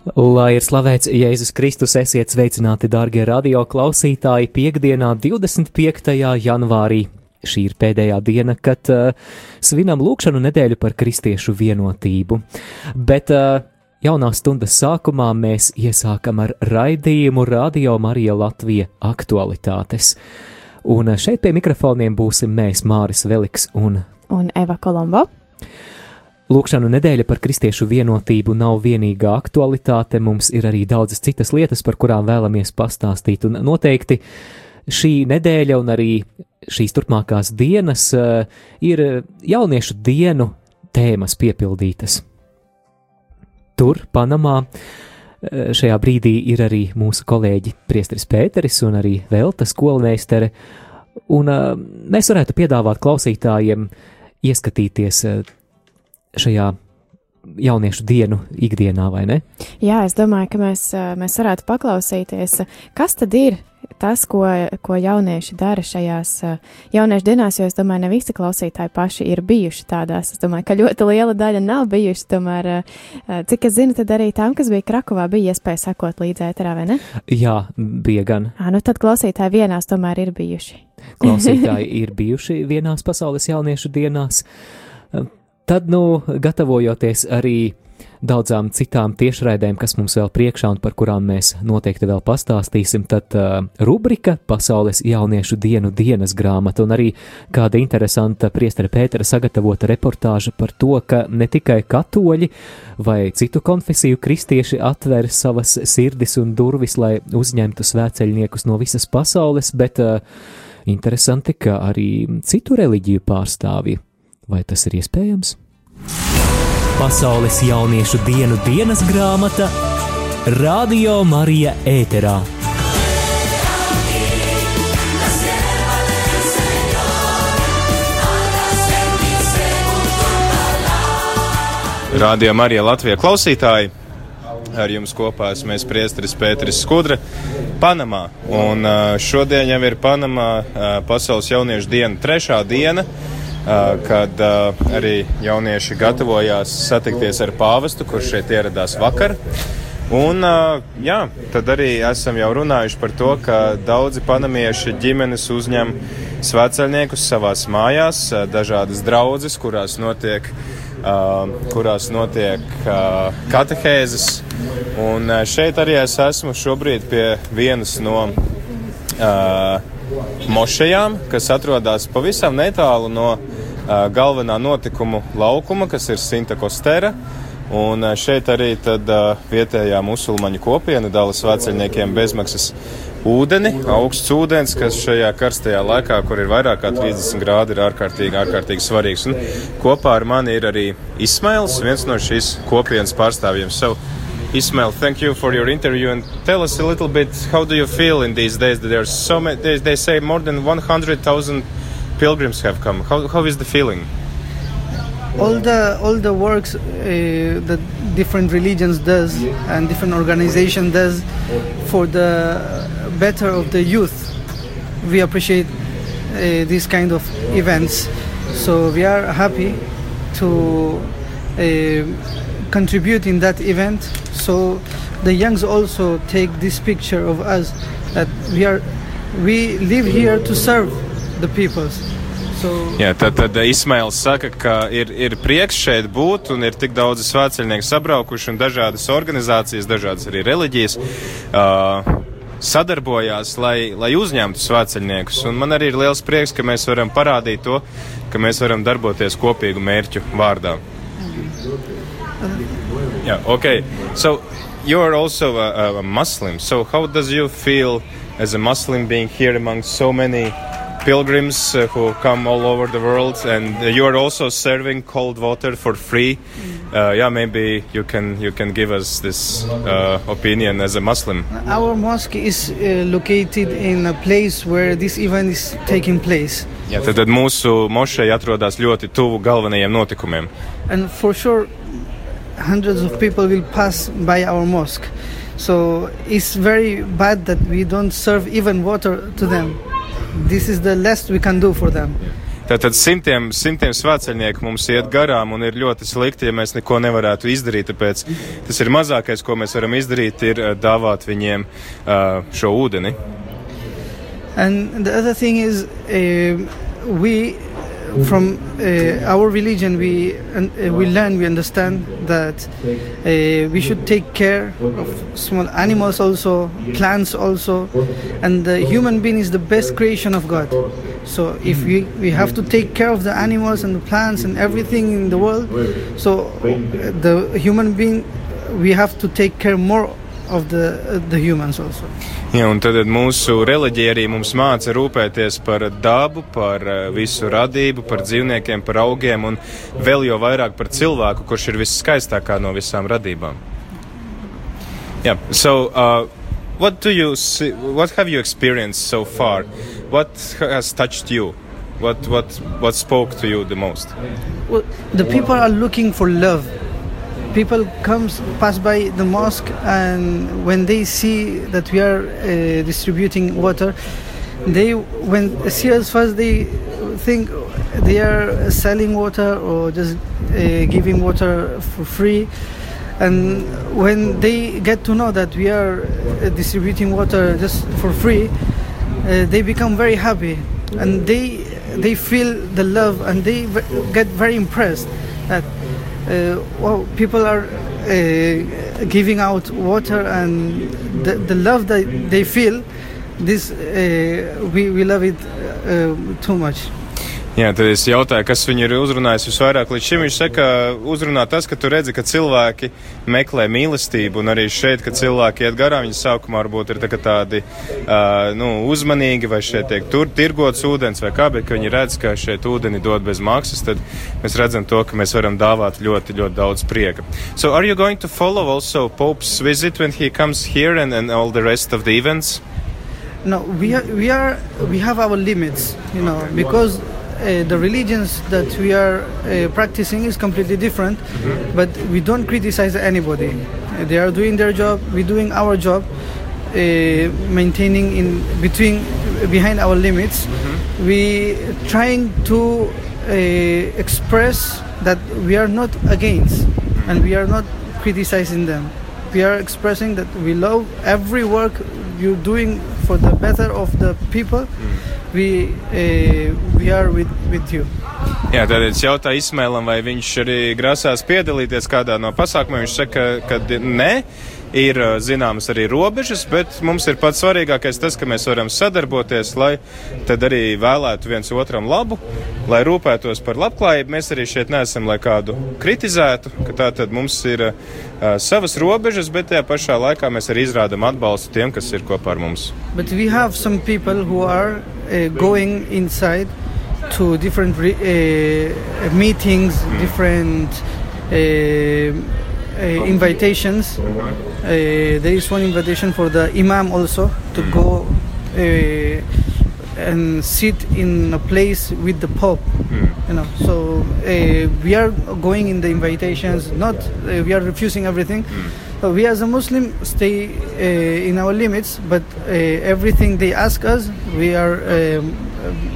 Lai ir slavēts Jēzus Kristus, esiet sveicināti, darbie radio klausītāji, piekdienā, 25. janvārī. Šī ir pēdējā diena, kad uh, svinam lūkšanu nedēļu par kristiešu vienotību. Bet uh, jaunā stundas sākumā mēs iesākam ar raidījumu Radio Marija Latvija aktualitātes. Un uh, šeit pie mikrofoniem būsim mēs, Māris Veliks un, un Eva Kolombo. Lūkšanu nedēļa par kristiešu vienotību nav vienīgā aktualitāte, mums ir arī daudzas citas lietas, par kurām vēlamies pastāstīt, un noteikti šī nedēļa un arī šīs turpmākās dienas uh, ir jauniešu dienu tēmas piepildītas. Tur, Panamā, uh, šajā brīdī ir arī mūsu kolēģi Priesteris Pēteris un arī Velta skolmeistere, un uh, mēs varētu piedāvāt klausītājiem ieskatīties šajā jauniešu dienu ikdienā, vai ne? Jā, es domāju, ka mēs, mēs varētu paklausīties, kas tad ir tas, ko, ko jaunieši dara šajās jauniešu dienās, jo es domāju, ne visi klausītāji paši ir bijuši tādās. Es domāju, ka ļoti liela daļa nav bijuši, tomēr, cik es zinu, tad arī tām, kas bija Krakovā, bija iespēja sakot līdz ēterā, vai ne? Jā, bija gan. Ā, nu tad klausītāji vienās tomēr ir bijuši. Klausītāji ir bijuši vienās pasaules jauniešu dienās. Tad, nu, gatavojoties arī daudzām citām tiešraidēm, kas mums vēl priekšā un par kurām mēs noteikti vēl pastāstīsim, tad uh, rubrika Pasaules jauniešu dienu dienas grāmata un arī kāda interesanta priestera Pētera sagatavota reportāža par to, ka ne tikai katoļi vai citu konfesiju kristieši atver savas sirdis un durvis, lai uzņemtu svēceļniekus no visas pasaules, bet uh, interesanti, ka arī citu reliģiju pārstāvji Vai tas ir iespējams? Pasaules jauniešu dienu dienas grāmata Radio Marija ēterā. Radio Marija Latvijā klausītāji! Ar jums kopā esmu es priesteris Pēteris Skudra, Panamā. Un šodien jau ir Panamā Pasaules jauniešu diena, trešā diena kad arī jaunieši gatavojās satikties ar pāvestu, kurš šeit ieradās vakar. Un, jā, tad arī esam jau runājuši par to, ka daudzi panamieši ģimenes uzņem svētceļniekus savās mājās, dažādas draudzes, kurās notiek, kurās notiek katehēzes. Un šeit arī es esmu šobrīd pie vienas no mošajām, kas atrodas pavisam netālu no galvenā notikumu laukuma, kas ir Sinta Kostera. Un šeit arī tad, uh, vietējā musulmaņu kopiena dala svētceļniekiem bezmaksas ūdeni, augsts ūdens, kas šajā karstajā laikā, kur ir vairāk kā 30 grādi, ir ārkārtīgi, ārkārtīgi svarīgs. Un kopā ar mani ir arī Ismails, viens no šīs kopienas pārstāvjiem. So, Ismail, thank you for your interview and tell us a little bit how do you feel in these days that there are so many, they, they say more than 100,000 pilgrims have come. How, how is the feeling? All the all the works uh, that different religions does and different organization does for the better of the youth. We appreciate uh, these kind of events, so we are happy to uh, contribute in that event. So the youngs also take this picture of us that we are we live here to serve the peoples. So... Jā, tad, tad Ismails saka, ka ir, ir prieks šeit būt un ir tik daudz svētceļnieku sabraukuši un dažādas organizācijas, dažādas arī reliģijas. Uh, sadarbojās, lai, lai uzņemtu svētceļniekus. Un man arī ir liels prieks, ka mēs varam parādīt to, ka mēs varam darboties kopīgu mērķu vārdā. Yeah, okay. So you're also a, a Muslim. So how does you feel as a Muslim being here among so many pilgrims uh, who come all over the world, and uh, you are also serving cold water for free. Uh, yeah, maybe you can you can give us this uh, opinion as a Muslim. Our mosque is uh, located in a place where this event is taking place. Jā, tad, mūsu mošeja atrodas ļoti tuvu galvenajiem notikumiem. And for sure, hundreds of people will pass by our mosque. So it's very bad that we don't serve even water to them. This is the least we can do for them. Tātad simtiem, simtiem svētceļnieku mums iet garām un ir ļoti slikti, ja mēs neko nevarētu izdarīt. Tāpēc tas ir mazākais, ko mēs varam izdarīt, ir uh, dāvāt viņiem uh, šo ūdeni. And the other thing is, uh, we from uh, our religion we uh, we learn we understand that uh, we should take care of small animals also plants also and the human being is the best creation of god. So if we we have to take care of the animals and the plants and everything in the world so uh, the human being we have to take care more of the the humans also Ja, un tad mūsu reliģija arī mums māca rūpēties par dabu, par uh, visu radību, par dzīvniekiem, par augiem un vēl jau vairāk par cilvēku, kurš ir visskaistākā no visām radībām. Yeah, so, uh, what do you see, what have you experienced so far? What has touched you? What, what, what spoke to you the most? well, the people are looking for love people comes pass by the mosque and when they see that we are uh, distributing water they when see us first they think they are selling water or just uh, giving water for free. And when they get to know that we are uh, distributing water just for free uh, they become very happy. And they they feel the love and they get very impressed that well, people are uh, giving out water and the, the love that they feel this uh, we, we love it uh, too much Jā, tad es jautāju, kas viņu ir uzrunājis visvairāk līdz šim. Viņš saka, uzrunā tas, ka tu redzi, ka cilvēki meklē mīlestību, un arī šeit, kad cilvēki iet garām, viņi sākumā varbūt ir tā, tādi uh, nu, uzmanīgi, vai šeit tiek tur tirgots ūdens vai kā, bet ka viņi redz, ka šeit ūdeni dod bez maksas, tad mēs redzam to, ka mēs varam dāvāt ļoti, ļoti daudz prieka. So are you going to follow also Pope's visit when he comes here and, and all the rest of the events? no we are, we are we have our limits you know because uh, the religions that we are uh, practicing is completely different but we don't criticize anybody. They are doing their job we're doing our job uh, maintaining in between behind our limits. We trying to uh, express that we are not against and we are not criticizing them. We are expressing that we love every work you're doing for the better of the people we uh, we are with with you Jā, tad es jautāju Ismēlam, vai viņš arī grasās piedalīties kādā no pasākumiem. Viņš saka, ka nē, ir zināmas arī robežas, bet mums ir pats svarīgākais tas, ka mēs varam sadarboties, lai tad arī vēlētu viens otram labu, lai rūpētos par labklājību. Mēs arī šeit neesam, lai kādu kritizētu, ka tā tad mums ir uh, savas robežas, bet tajā pašā laikā mēs arī izrādam atbalstu tiem, kas ir kopā ar mums. but we have some people who are uh, going inside to different re- uh, meetings different uh, uh, invitations uh, there is one invitation for the imam also to go uh, and sit in a place with the pope you know. So uh, we are going in the invitations not uh, we are refusing everything. But we as a muslim stay uh, in our limits but uh, everything they ask us we are um,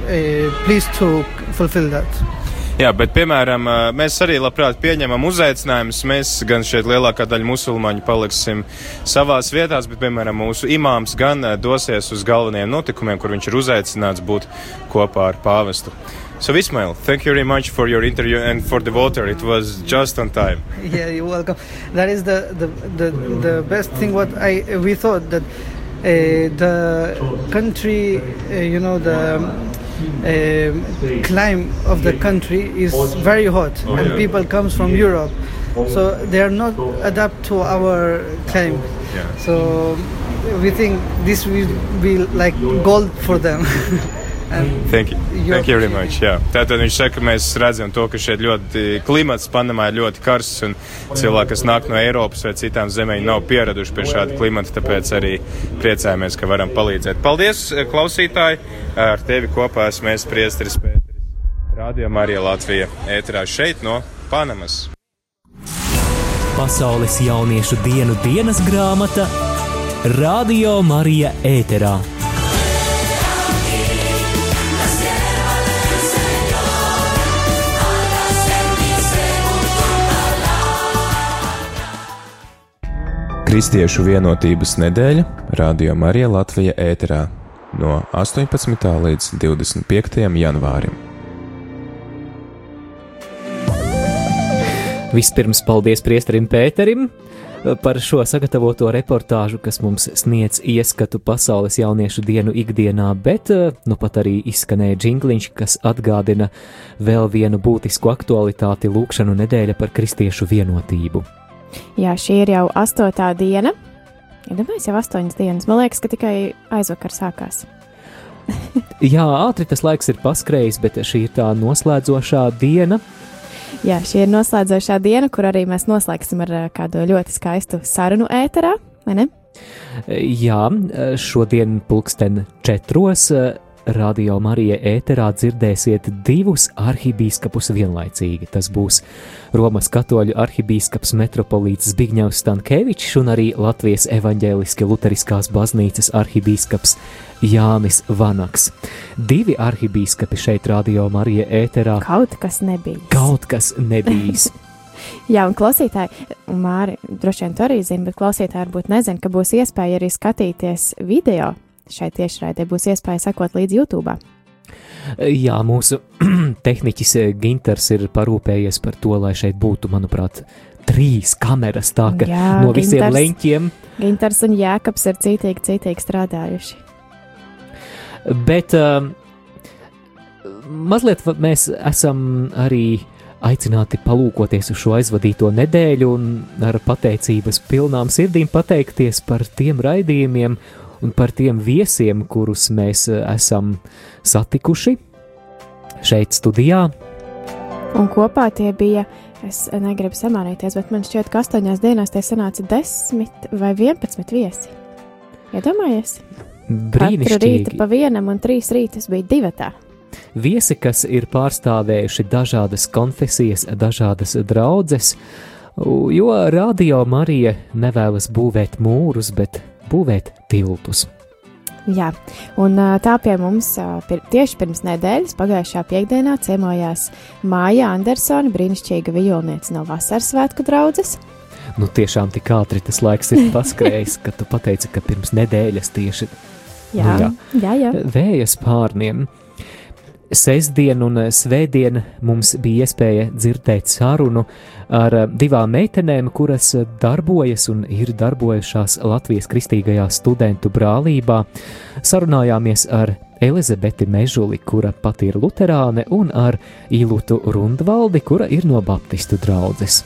uh, pleased to fulfill that Jā, bet, piemēram, mēs arī labprāt pieņemam uzaicinājumus. Mēs gan šeit lielākā daļa musulmaņu paliksim savās vietās, bet, piemēram, mūsu imāms gan dosies uz galvenajiem notikumiem, kur viņš ir uzaicināts būt kopā ar pāvestu. So, Ismail, thank you very much for your interview and for the water. It was just on time. yeah you're welcome that is the the, the, the best thing what i we thought that uh, the country uh, you know the um, climb of the country is very hot and yeah. people comes from europe so they are not adapt to our climate. Yeah. so we think this will be like gold for them Thank you. Thank you very much. Jā. Tātad viņš saka, ka mēs redzam to, ka šeit ļoti klimats Panamā ir ļoti karsts un cilvēki, kas nāk no Eiropas vai citām zemēm, nav pieraduši pie šāda klimata, tāpēc arī priecājamies, ka varam palīdzēt. Paldies, klausītāji! Ar tevi kopā esmu es priesteris Pēteris. Radio Marija Latvija ēterā šeit no Panamas. Pasaules jauniešu dienu dienas grāmata Radio Marija ēterā. Kristiešu vienotības nedēļa Radio Marija Latvija ēterā no 18. līdz 25. janvārim. Vispirms paldies priesterim Pēterim par šo sagatavoto reportāžu, kas mums sniedz ieskatu pasaules jauniešu dienu ikdienā, bet nu pat arī izskanēja jingliņš, kas atgādina vēl vienu būtisku aktualitāti - lūkšanu nedēļa par kristiešu vienotību. Jā, šī ir jau astotā diena. Iedomājieties, ja jau astoņas dienas. Man liekas, ka tikai aizvakar sākās. Jā, ātri tas laiks ir paskrējis, bet šī ir tā noslēdzošā diena. Jā, šī ir noslēdzošā diena, kur arī mēs noslēgsim ar eh, kādu ļoti skaistu sarunu ēterā, vai ne? Jā, šodien pulksten četros Radio Marija ēterā dzirdēsiet divus arhibīskapus vienlaicīgi. Tas būs Romas katoļu arhibīskaps metropolīts Zbigņevs Stankēvičs un arī Latvijas evaņģēliski luteriskās baznīcas arhibīskaps Jānis Vanaks. Divi arhibīskapi šeit Radio Marija ēterā. Kaut kas nebija. Kaut kas nebijis. Jā, un klausītāji, Māri droši vien to arī zina, bet klausītāji varbūt nezina, ka būs iespēja arī skatīties video šai tiešraidē būs iespēja sekot līdz YouTube. Jā, mūsu tehniķis eh, Ginters ir parūpējies par to, lai šeit būtu, manuprāt, trīs kameras, tā ka Jā, no visiem Ginters, leņķiem. Ginters un Jēkabs ir cītīgi, cītīgi strādājuši. Bet uh, mazliet mēs esam arī aicināti palūkoties uz šo aizvadīto nedēļu un ar pateicības pilnām sirdīm pateikties par tiem raidījumiem un par tiem viesiem, kurus mēs eh, esam satikuši šeit studijā. Un kopā tie bija, es negribu samārīties, bet man šķiet, ka astoņās dienās tie sanāca desmit vai vienpadsmit viesi. Iedomājies? Brīnišķīgi. Katru rītu pa vienam un trīs rītus bija divatā. Viesi, kas ir pārstāvējuši dažādas konfesijas, dažādas draudzes, jo Radio Marija nevēlas būvēt mūrus, bet būvēt tiltus. Jā, un tā pie mums pir, tieši pirms nedēļas, pagājušā piekdienā, ciemojās Māja Andersona, brīnišķīga vijolniece no Vasaras svētku draudzes. Nu, tiešām tik ātri tas laiks ir paskrējis, ka tu pateici, ka pirms nedēļas tieši jā, nu, jā, jā, jā. vējas pārniem. Sestdien un svētdien mums bija iespēja dzirdēt sarunu ar divām meitenēm, kuras darbojas un ir darbojušās Latvijas Kristīgajā studentu brālībā. Sarunājāmies ar Elizabeti Mežuli, kura pati ir luterāne, un ar Īlutu Rundvaldi, kura ir no Baptistu draudzes.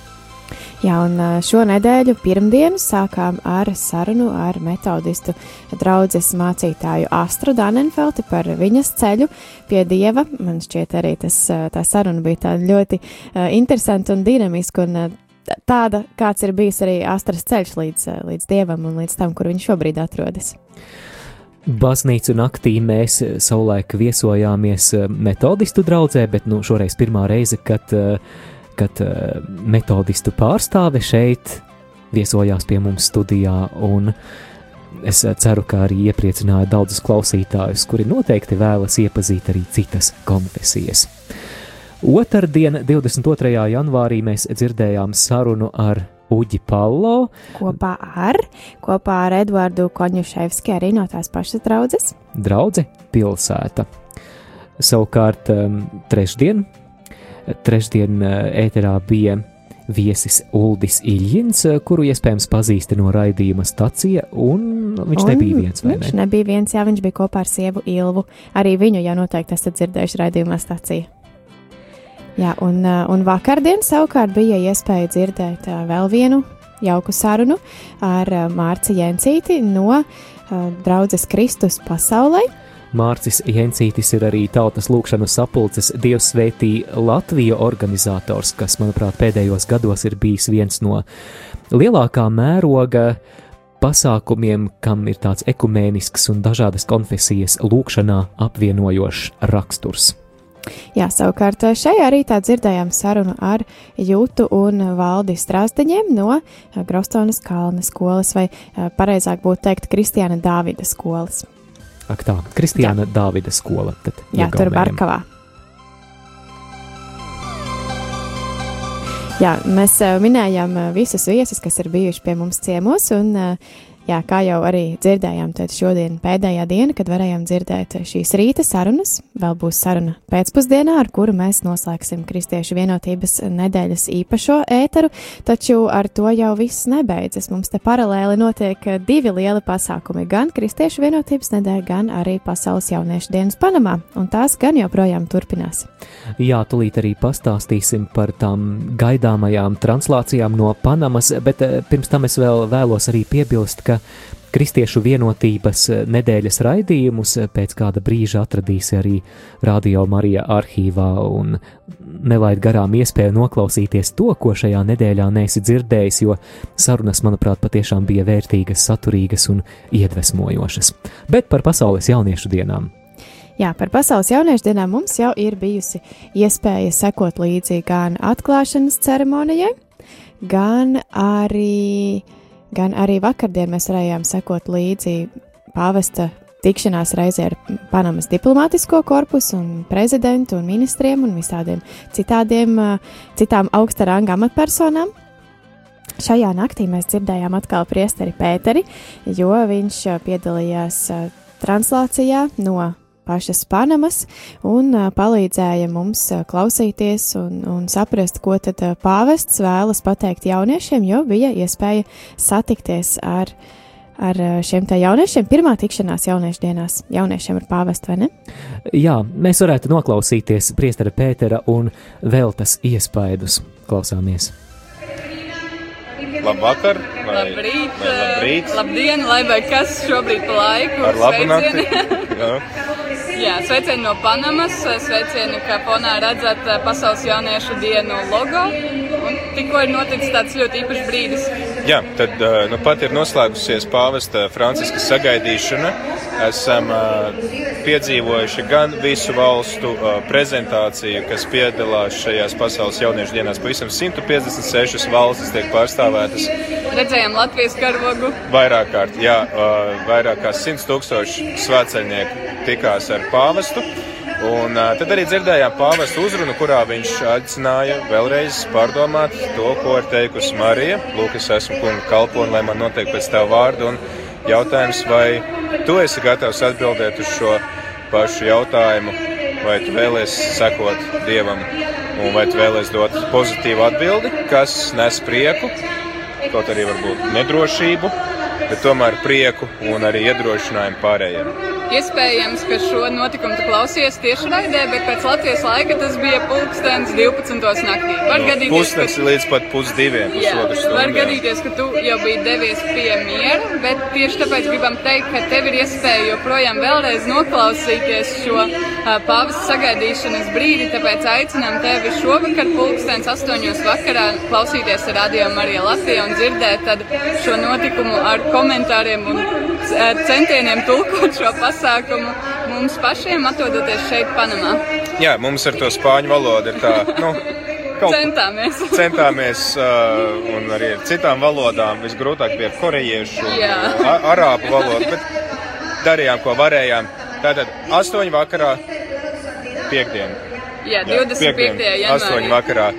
Jā, un šo nedēļu pirmdienu sākām ar sarunu ar metodistu draudzes mācītāju Astru Danenfelti par viņas ceļu pie Dieva. Man šķiet arī tas, tā saruna bija tāda ļoti interesanta un dinamiska un tāda, kāds ir bijis arī Astras ceļš līdz, līdz Dievam un līdz tam, kur viņš šobrīd atrodas. Baznīcu naktī mēs savulaik viesojāmies metodistu draudzē, bet nu, šoreiz pirmā reize, kad uh, kad uh, metodistu pārstāve šeit viesojās pie mums studijā, un es eh, ceru, ka arī iepriecināja daudzus klausītājus, kuri noteikti vēlas iepazīt arī citas konfesijas. Otradien, 22. janvārī, mēs dzirdējām sarunu ar Uģi Pallo. Kopā ar, kopā ar Edvardu Koņuševski, arī no tās pašas draudzes. Draudze pilsēta. Savukārt, um, trešdien, Trešdien eh, ēterā bija viesis Uldis Iļņins, eh, kuru iespējams pazīsti no raidījuma stacija, un viņš un nebija viens. Vai viņš ne? nebija viens, jā, viņš bija kopā ar sievu Ilvu. Arī viņu jau noteikti esat dzirdējuši raidījumā stacija. Jā, un, eh, un vakardien savukārt bija iespēja dzirdēt vēl vienu jauku sarunu ar Mārci Jensīti no draudzes Kristus pasaulē. Mārcis Jensītis ir arī tautas lūkšanu sapulces Dievs svētī Latviju organizators, kas, manuprāt, pēdējos gados ir bijis viens no lielākā mēroga pasākumiem, kam ir tāds ekumēnisks un dažādas konfesijas lūkšanā apvienojošs raksturs. Jā, savukārt šajā rītā dzirdējām sarunu ar Jūtu un Valdi Strāzdeņiem no Grostonas kalna skolas, vai pareizāk būtu teikt Kristiāna Dāvida skolas. Ak tā, Kristiāna Jā. Dāvida skola. Jā, tur Barkavā. Jā, mēs minējām visus viesus, kas ir bijuši pie mums ciemos, un Jā, kā jau arī dzirdējām, tad šodien pēdējā diena, kad varējām dzirdēt šīs rīta sarunas, vēl būs saruna pēcpusdienā, ar kuru mēs noslēgsim Kristiešu vienotības nedēļas īpašo ēteru, taču ar to jau viss nebeidzas. Mums te paralēli notiek divi lieli pasākumi - gan Kristiešu vienotības nedēļa, gan arī Pasaules jauniešu dienas Panamā, un tās gan joprojām turpinās. Jā, tūlīt arī pastāstīsim par tām gaidāmajām translācijām no Panamas, bet eh, pirms tam es vēl vēlos arī piebilst, ka Kristiešu vienotības eh, nedēļas raidījumus eh, pēc kāda brīža atradīsi arī Radio Marija arhīvā un nelaid garām iespēju noklausīties to, ko šajā nedēļā neesi dzirdējis, jo sarunas, manuprāt, patiešām bija vērtīgas, saturīgas un iedvesmojošas. Bet par pasaules jauniešu dienām. Jā, par pasaules jauniešu dienām mums jau ir bijusi iespēja sekot līdzi gan atklāšanas ceremonijai, gan arī uh, gan arī vakardien mēs varējām sekot līdzi pāvesta tikšanās reizē ar Panamas diplomātisko korpusu un prezidentu un ministriem un visādiem citādiem, citām augsta ranga amatpersonām. Šajā naktī mēs dzirdējām atkal priesteri Pēteri, jo viņš piedalījās translācijā no pašas Panamas un palīdzēja mums klausīties un, un saprast, ko tad pāvests vēlas pateikt jauniešiem, jo bija iespēja satikties ar, ar šiem te jauniešiem. Pirmā tikšanās jauniešu dienās jauniešiem ar pāvestu, vai ne? Jā, mēs varētu noklausīties priestera Pētera un vēl tas iespaidus. Klausāmies! Labvakar, vai labrīt, vai labrīt. labdien, lai vai kas šobrīd pa laiku. Ar labu nakti. Jā. Sveicieni no Panamas, sveicieni, ka fonā redzat eh, Pasaules jauniešu dienu logo. Un tikko ir noticis tāds ļoti īpašs brīdis. Jā, tad eh, nu, pat ir noslēgusies pāvesta Franciska sagaidīšana. Esam uh, piedzīvojuši gan visu valstu prezentāciju, kas piedalās šajās pasaules jauniešu dienās. Pavisam 156 valstis tiek pārstāvētas. Redzējām Latvijas karogu. Vairāk kārt, jā, vairāk kā 100 tūkstoši svētceļnieku tikās ar pāvestu. Un tad arī dzirdējām pāvestu uzrunu, kurā viņš aicināja vēlreiz pārdomāt to, ko ir teikusi Marija. Lūk, es esmu kunga kalpone, lai man notiek pēc tā vārda. Un jautājums, vai tu esi gatavs atbildēt uz šo pašu jautājumu, vai tu vēlēsies sekot Dievam, un vai tu vēlēsies dot pozitīvu atbildi, kas nes prieku, kaut arī varbūt nedrošību, bet tomēr prieku un arī iedrošinājumu pārējiem. Iespējams, ka šo notikumu tu klausies tieši raidē, bet pēc Latvijas laika tas bija pulkstenis 12. naktī. Var gadīties, Pusnakts līdz pat pusdiviem. Jā, var gadīties, ka tu jau biji devies pie miera, bet tieši tāpēc gribam teikt, ka tev ir iespēja joprojām vēlreiz noklausīties šo uh, pāvesta sagaidīšanas brīdi, tāpēc aicinām tevi šovakar pulkstens astoņos vakarā klausīties radio Marija Latvija un dzirdēt šo notikumu ar komentāriem un uh, centieniem tulkot šo pasākumu mums pašiem atrodoties šeit Panamā. Jā, mums ar to spāņu valodu ir tā, nu, kaut Centāmies. centāmies, uh, un arī ar citām valodām. Visgrūtāk bija ar korejiešu, Jā. arābu valodu, bet darījām, ko varējām. Tātad 8 vakarā, piekdien. Jā, Jā, 25. janvārī. 8 vakarā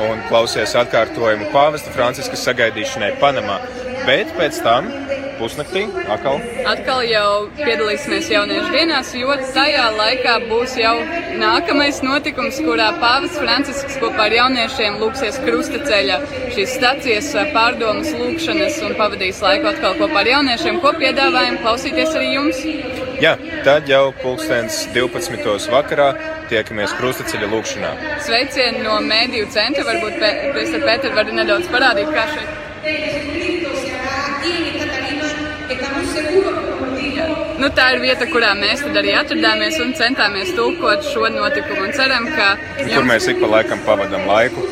un klausies atkārtojumu pāvesta Franciska sagaidīšanai Panamā. Bet pēc tam pusnaktī atkal Atkal jau piedalīsimies jauniešu dienās, jo tajā laikā būs jau nākamais notikums, kurā Pāvils Francisks kopā ar jauniešiem lūksies krustaceļa šīs stacijas pārdomas lūkšanas un pavadīs laiku atkal kopā ar jauniešiem, ko piedāvājam klausīties arī jums. Jā, tad jau pulkstens 12. vakarā tiekamies krustaceļa lūkšanā. Sveicieni no mēdīju centra, varbūt Pēter Pēter var nedaudz parādīt, kā šeit. Nu, tā ir vieta, kurā mēs arī atradāmies un centāmies tulkot šo notikumu. Un ceram, ka Kur mēs ik pa laikam pavadām laiku.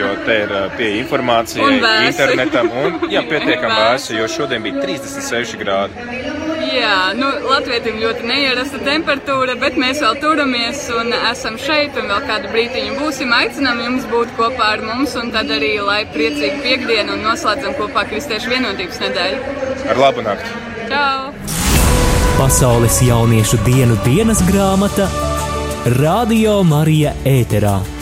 Jo te ir pieeja informācijai, internetam un jā, pietiekami vēsi, jo šodien bija 36 grādi. Jā, nu, Latvijam ļoti neierasta temperatūra, bet mēs vēl turamies un esam šeit un vēl kādu brīdiņu būsim. Aicinām jums būt kopā ar mums un tad arī, lai priecīgi piekdienu un noslēdzam kopā Kristiešu vienotības nedēļu. Ar labu nakti! Čau! Pasaules jauniešu dienu dienas grāmata Radio Marija ēterā.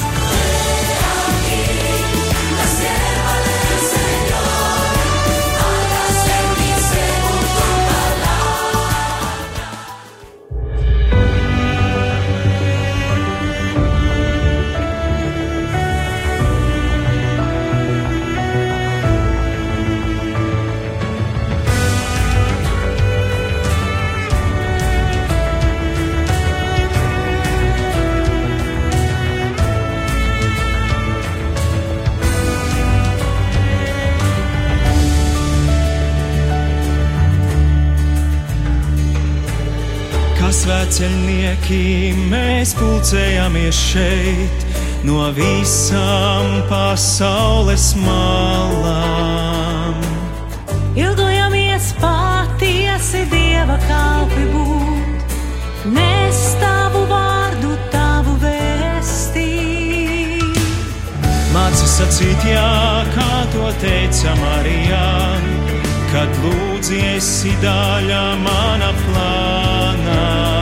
Svēceļnieki, mēs pulcējamies šeit no visām pasaules malām. Ilgojamies patiesi Dieva kalpi būt, nes tavu vārdu, tavu vēstī. Māci sacīt jā, kā to teica Marijā kad lūdzies daļa mana plānā.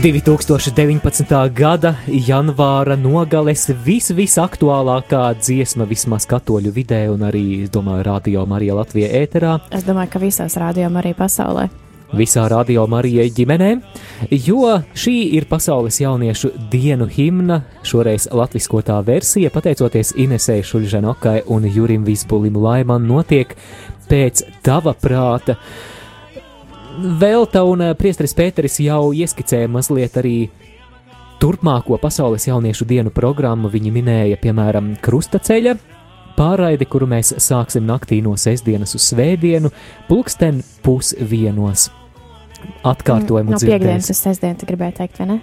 2019. gada janvāra nogales vis, visaktuālākā dziesma vismaz katoļu vidē un arī, domāju, radio Marija Latvijā ēterā. Es domāju, ka visās rādījumā arī pasaulē. visā radio Marijai ģimenē, jo šī ir pasaules jauniešu dienu himna, šoreiz latviskotā versija, pateicoties Inesei Šuļžanokai un Jurim Visbulim Laiman notiek pēc tava prāta. Velta un eh, priesteris Pēteris jau ieskicēja mazliet arī turpmāko pasaules jauniešu dienu programmu. Viņi minēja, piemēram, krustaceļa pārraidi, kuru mēs sāksim naktī no sestdienas uz svētdienu, pulksten pusdienos. Atkārtojumu no piekdienas dzirdēs. uz sestdienu, tu gribēji teikt, vai ne?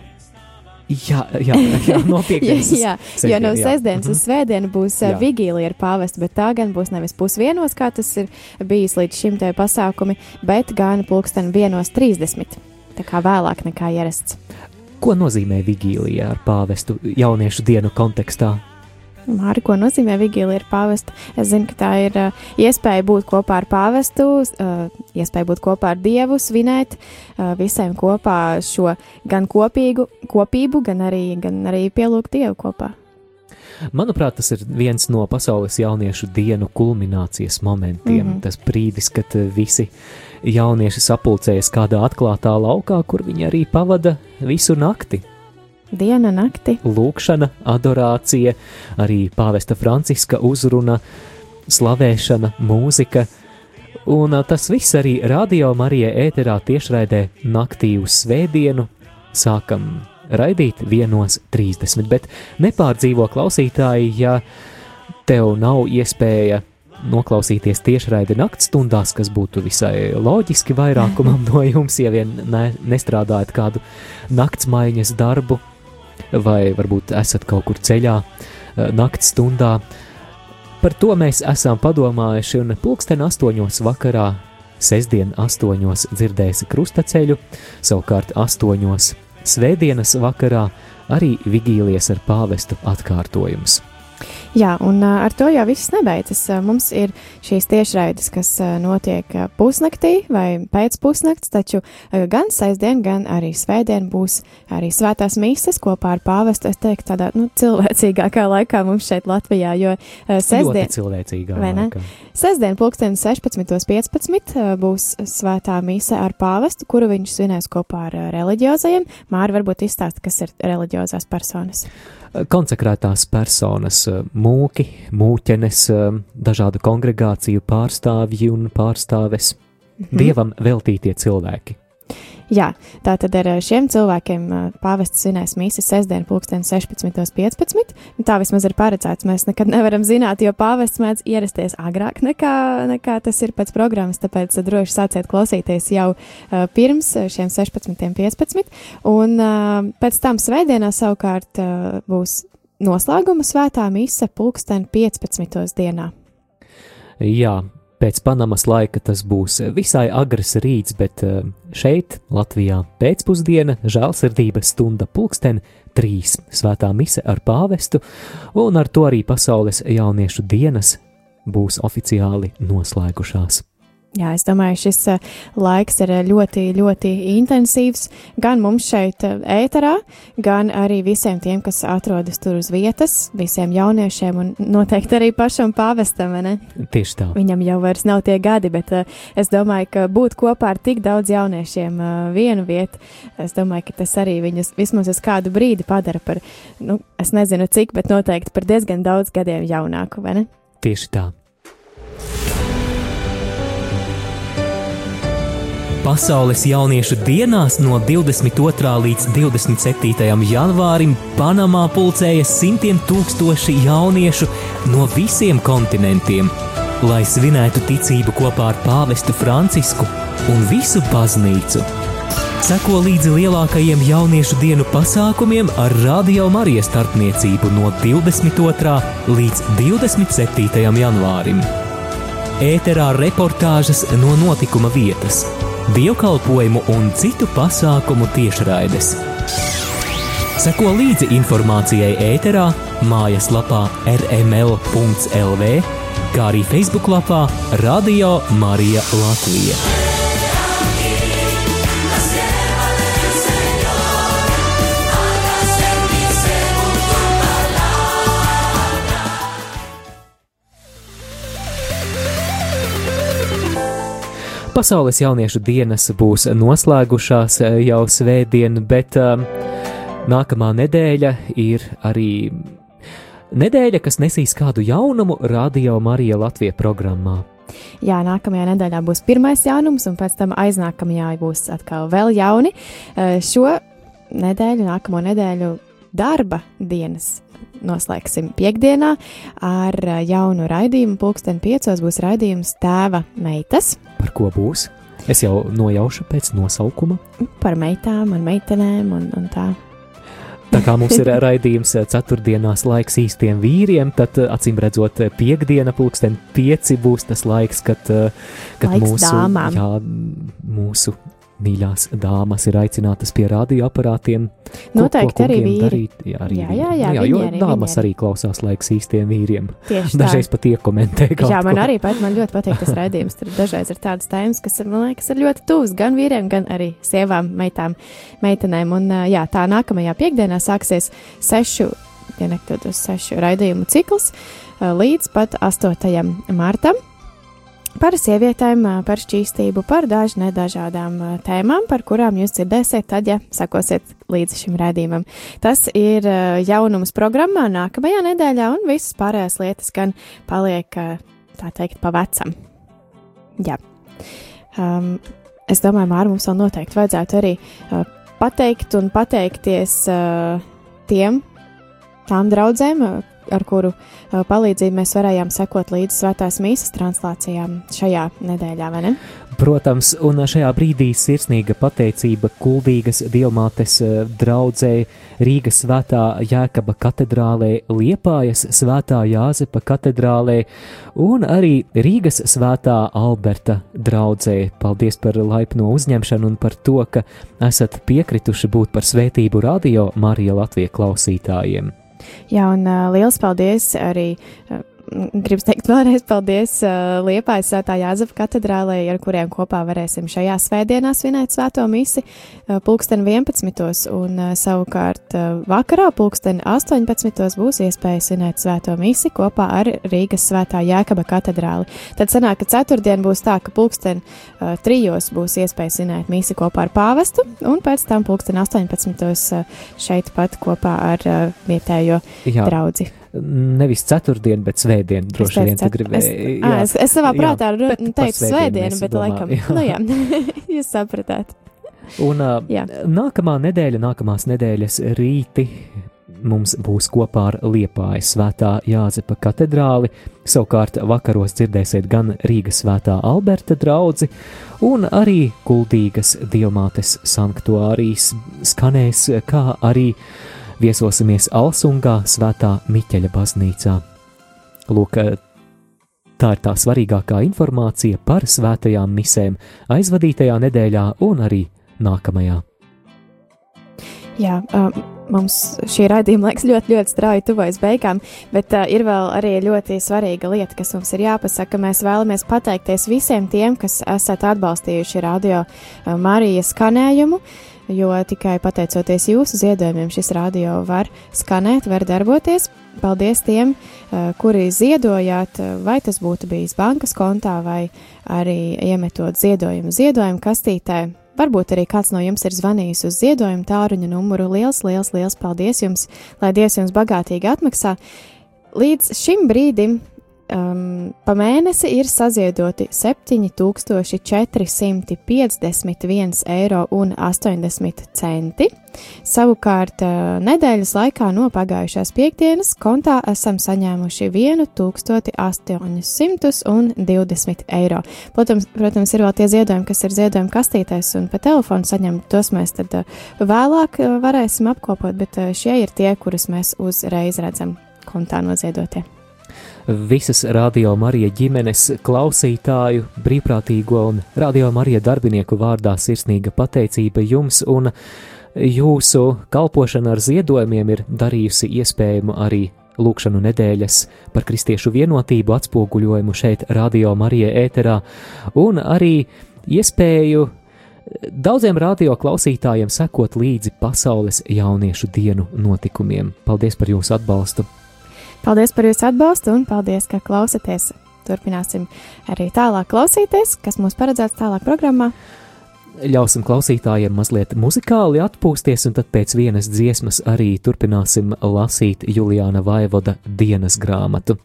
Jā, jā, jā, no piekdienas. jā, jo sestdienu, no sestdienas uz Mhm. svētdienu būs Jā. jā. vigīlija ar pāvestu, bet tā gan būs nevis pusdienos, kā tas ir bijis līdz šim te pasākumi, bet gan pulksten 1.30. Tā kā vēlāk nekā ierasts. Ko nozīmē vigīlija ar pāvestu jauniešu dienu kontekstā? Māri, ko nozīmē vigīlija ar pāvestu? Es zinu, ka tā ir uh, iespēja būt kopā ar pāvestu, uh, iespēja būt kopā ar Dievu, svinēt uh, visiem kopā šo gan kopīgu kopību, gan arī, gan arī pielūgt Dievu kopā. Manuprāt, tas ir viens no pasaules jauniešu dienu kulminācijas momentiem. Mm. -hmm. Tas brīdis, kad visi jaunieši sapulcējas kādā atklātā laukā, kur viņi arī pavada visu nakti. Diena, nakti. Lūkšana, adorācija, arī pāvesta Franciska uzruna, slavēšana, mūzika. Un tas viss arī radio Marijai ēterā tiešraidē naktī uz svētdienu. Sākam raidīt 1.30, bet nepārdzīvo klausītāji, ja tev nav iespēja noklausīties tiešraidi naktstundās, kas būtu visai loģiski vairākumam no jums, ja vien ne, nestrādājat kādu naktsmaiņas darbu, vai varbūt esat kaut kur ceļā eh, naktstundā. Par to mēs esam padomājuši, un pulksten astoņos vakarā, sestdien astoņos dzirdēsi krustaceļu, savukārt astoņos svētdienas vakarā arī vigīlijas ar pāvestu atkārtojums. Jā, un ar to jau viss nebeidzas. Mums ir šīs tiešraides, kas notiek pusnaktī vai pēc pusnakts, taču gan sestdien, gan arī svētdien būs arī svētās mīsas kopā ar pāvestu. Es teiktu, tādā nu, cilvēcīgākā laikā mums šeit Latvijā, jo sestdien, cilvēcīgā Vai ne? laikā. sestdien pulksten 16.15 ā, būs svētā mīsa ar pāvestu, kuru viņš svinēs kopā ar reliģiozajiem. Māri varbūt izstāst, kas ir reliģiozās personas. Konsekrētās personas, eh, mūki, mūķenes, eh, dažādu kongregāciju pārstāvji un pārstāves, Mhm. dievam veltītie cilvēki. Jā, tā tad ar ā, šiem cilvēkiem ā, pāvests svinēs mīsas sestdien, pulksten 16.15. Nu, Tā vismaz ir paredzēts. Mēs nekad nevaram zināt, jo pāvests mēdz ierasties agrāk nekā, nekā tas ir pēc programmas. Tāpēc ā, droši sāciet klausīties jau uh, pirms šiem 16.15. Un uh, pēc tam svētdienā savukārt uh, būs noslēguma svētā mise pulksten 15. dienā. Jā, pēc Panamas laika tas būs visai agrs rīts, bet eh, šeit, Latvijā, pēcpusdiena, žēlsirdības stunda pulksten trīs svētā mise ar pāvestu, un ar to arī pasaules jauniešu dienas būs oficiāli noslēgušās. Jā, es domāju, šis uh, laiks ir uh, ļoti, ļoti intensīvs gan mums šeit, uh, ēterā, gan arī visiem tiem, kas atrodas tur uz vietas, visiem jauniešiem un noteikti arī pašam pāvestam. Tieši tā. Viņam jau vairs nav tie gadi, bet es domāju, ka būt kopā ar tik daudz jauniešiem vienu vietu, es domāju, ka tas arī viņus vismaz uz kādu brīdi padara par, nu, es nezinu cik, bet noteikti par diezgan daudz gadiem jaunāku, vai ne? Tieši tā. Pasaules jauniešu dienās no 22. līdz 27. janvārim Panamā pulcējas simtiem tūkstoši jauniešu no visiem kontinentiem, lai svinētu ticību kopā ar pāvestu Francisku un visu baznīcu. Seko līdzi lielākajiem jauniešu dienu pasākumiem ar Radio Marijas starpniecību no 22. līdz 27. janvārim. Ēterā reportāžas no notikuma vietas, dievkalpojumu un citu pasākumu tiešraides. Seko līdzi informācijai ēterā, mājaslapā rml.lv, kā arī Facebook lapā Radio Marija Latvija. Pasaules jauniešu dienas būs noslēgušās eh, jau svētdien, bet um, nākamā nedēļa ir arī nedēļa, kas nesīs kādu jaunumu Radio Marija Latvija programmā. Jā, nākamajā nedēļā būs pirmais jaunums, un pēc tam aiznākamajā būs atkal vēl jauni. Eh, Šo nedēļu, nākamo nedēļu darba dienas noslēgsim piekdienā ar jaunu raidījumu. Pulksten piecos būs raidījums Tēva meitas Par ko būs? Es jau nojaušu pēc nosaukuma. par meitām un meitenēm un, un tā. Tā kā mums ir raidījums ceturtdienās laiks īstiem vīriem, tad acīm redzot, piekdiena, pulksten pieci būs tas laiks, kad, kad Laiks mūsu, dāmām. jā, mūsu mīļās dāmas ir aicinātas pie radioaparātiem. Ko- Noteikti ko arī kungiem vīri. Darīt? Jā, arī Jā, jā, jā, jā viņi jo arī, dāmas viņi arī klausās laiks īstiem vīriem. Tieši tā. Dažreiz pat iekomentē Jā, man ko. arī pat, man ļoti patīk tas raidījums. Tur dažreiz ir tādas tēmas, kas man liekas ir ļoti tuvas gan vīriem, gan arī sievām, meitām, meitenēm. Un jā, tā nākamajā piekdienā sāksies sešu, ja nekļūdos, sešu raidījumu cikls līdz pat 8. martam. Par sievietēm, par šķīstību, par dažām nedažādām ā, tēmām, par kurām jūs dzirdēsiet, tad, ja sekosiet līdzi šim raidījumam. Tas ir jaunums programmā nākamajā nedēļā, un visas pārējās lietas gan paliek, tā teikt, pa vecam. Jā. Um, es domāju, Mārā, mums vēl noteikti vajadzētu arī uh, pateikt un pateikties uh, tiem, tām draudzēm, uh, ar kuru palīdzību mēs varējām sekot līdz svētās mīsas translācijām šajā nedēļā, vai ne? Protams, un šajā brīdī sirsnīga pateicība Kuldīgas Dievmātes eh, draudzē Rīgas svētā Jēkaba katedrālē, Liepājas svētā Jāzepa katedrālē un arī Rīgas svētā Alberta draudzē. Paldies par laipno uzņemšanu un par to, ka esat piekrituši būt par svētību radio Marija Latvija klausītājiem. Jā, un uh, liels paldies arī. Uh, Gribu teikt vēlreiz paldies uh, Liepājas Svētā Jāzepa katedrālē, ar kuriem kopā varēsim šajā svētdienā svinēt svēto misi uh, pulksten 11. un uh, savukārt uh, vakarā pulksten 18. būs iespēja svinēt svēto misi kopā ar Rīgas Svētā Jēkaba katedrāli. Tad sanāk, ka ceturtdien būs tā, ka pulksten uh, trijos būs iespēja svinēt misi kopā ar pāvestu un pēc tam pulksten 18. Uh, šeit pat kopā ar uh, vietējo Jā, draudzi. Nevis ceturtdien, bet svētdien droši vien tu Es, gribēji. ā, es, es savā jā, prātā par teicu svētdienu es bet domāju, laikam, jā. nu jā, jūs sapratāt. Un uh, Jā. nākamā nedēļa, nākamās nedēļas rīti mums būs kopā ar Liepājas svētā Jāzepa katedrāli. Savukārt vakaros dzirdēsiet gan Rīgas svētā Alberta draugi, un arī Kuldīgas diamātes sanktuārijas skanēs, kā arī viesosimies Alsungā svētā Miķeļa baznīcā. Lūk, Tā ir tā svarīgākā informācija par svētajām misēm aizvadītajā nedēļā un arī nākamajā. Jā, um, mums šī raidījuma laiks ļoti, ļoti strauji tuvojas beigām, bet uh, ir vēl arī ļoti svarīga lieta, kas mums ir jāpasaka. Mēs vēlamies pateikties visiem tiem, kas esat atbalstījuši radio uh, Marijas skanējumu. Jo tikai pateicoties jūsu ziedojumiem, šis radio var skanēt, var darboties. Paldies tiem, uh, kuri ziedojāt, vai tas būtu bijis bankas kontā, vai arī iemetot ziedojumu ziedojumu kastītē. Varbūt arī kāds no jums ir zvanījis uz ziedojumu tāruņa numuru. Liels, liels, liels paldies jums, lai Dievs jums bagātīgi atmaksā. Līdz šim brīdim um, pa mēnesi ir saziedoti 7451 eiro un 80 centi. Savukārt uh, nedēļas laikā no pagājušās piekdienas kontā esam saņēmuši 1820 eiro. Protams, protams, ir vēl tie ziedojumi, kas ir ziedojumi kastītēs un pa telefonu saņem, tos mēs tad uh, vēlāk uh, varēsim apkopot, bet šie ir tie, kurus mēs uzreiz redzam kontā noziedotie visas Radio Marija ģimenes klausītāju, brīvprātīgo un Radio Marija darbinieku vārdā sirsnīga pateicība jums un jūsu kalpošana ar ziedojumiem ir darījusi iespējamu arī lūkšanu nedēļas par kristiešu vienotību atspoguļojumu šeit Radio Marija ēterā un arī iespēju daudziem radio klausītājiem sekot līdzi pasaules jauniešu dienu notikumiem. Paldies par jūsu atbalstu! Paldies par jūsu atbalstu un paldies, ka klausāties. Turpināsim arī tālāk klausīties, kas mums paredzēts tālāk programmā. Ļausim klausītājiem mazliet muzikāli atpūsties, un tad pēc vienas dziesmas arī turpināsim lasīt Juliāna Vaivoda dienas grāmatu.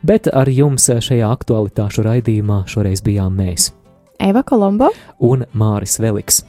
Bet ar jums šajā aktualitāšu raidījumā šoreiz bijām mēs. Eva Kolombo un Māris Veliks.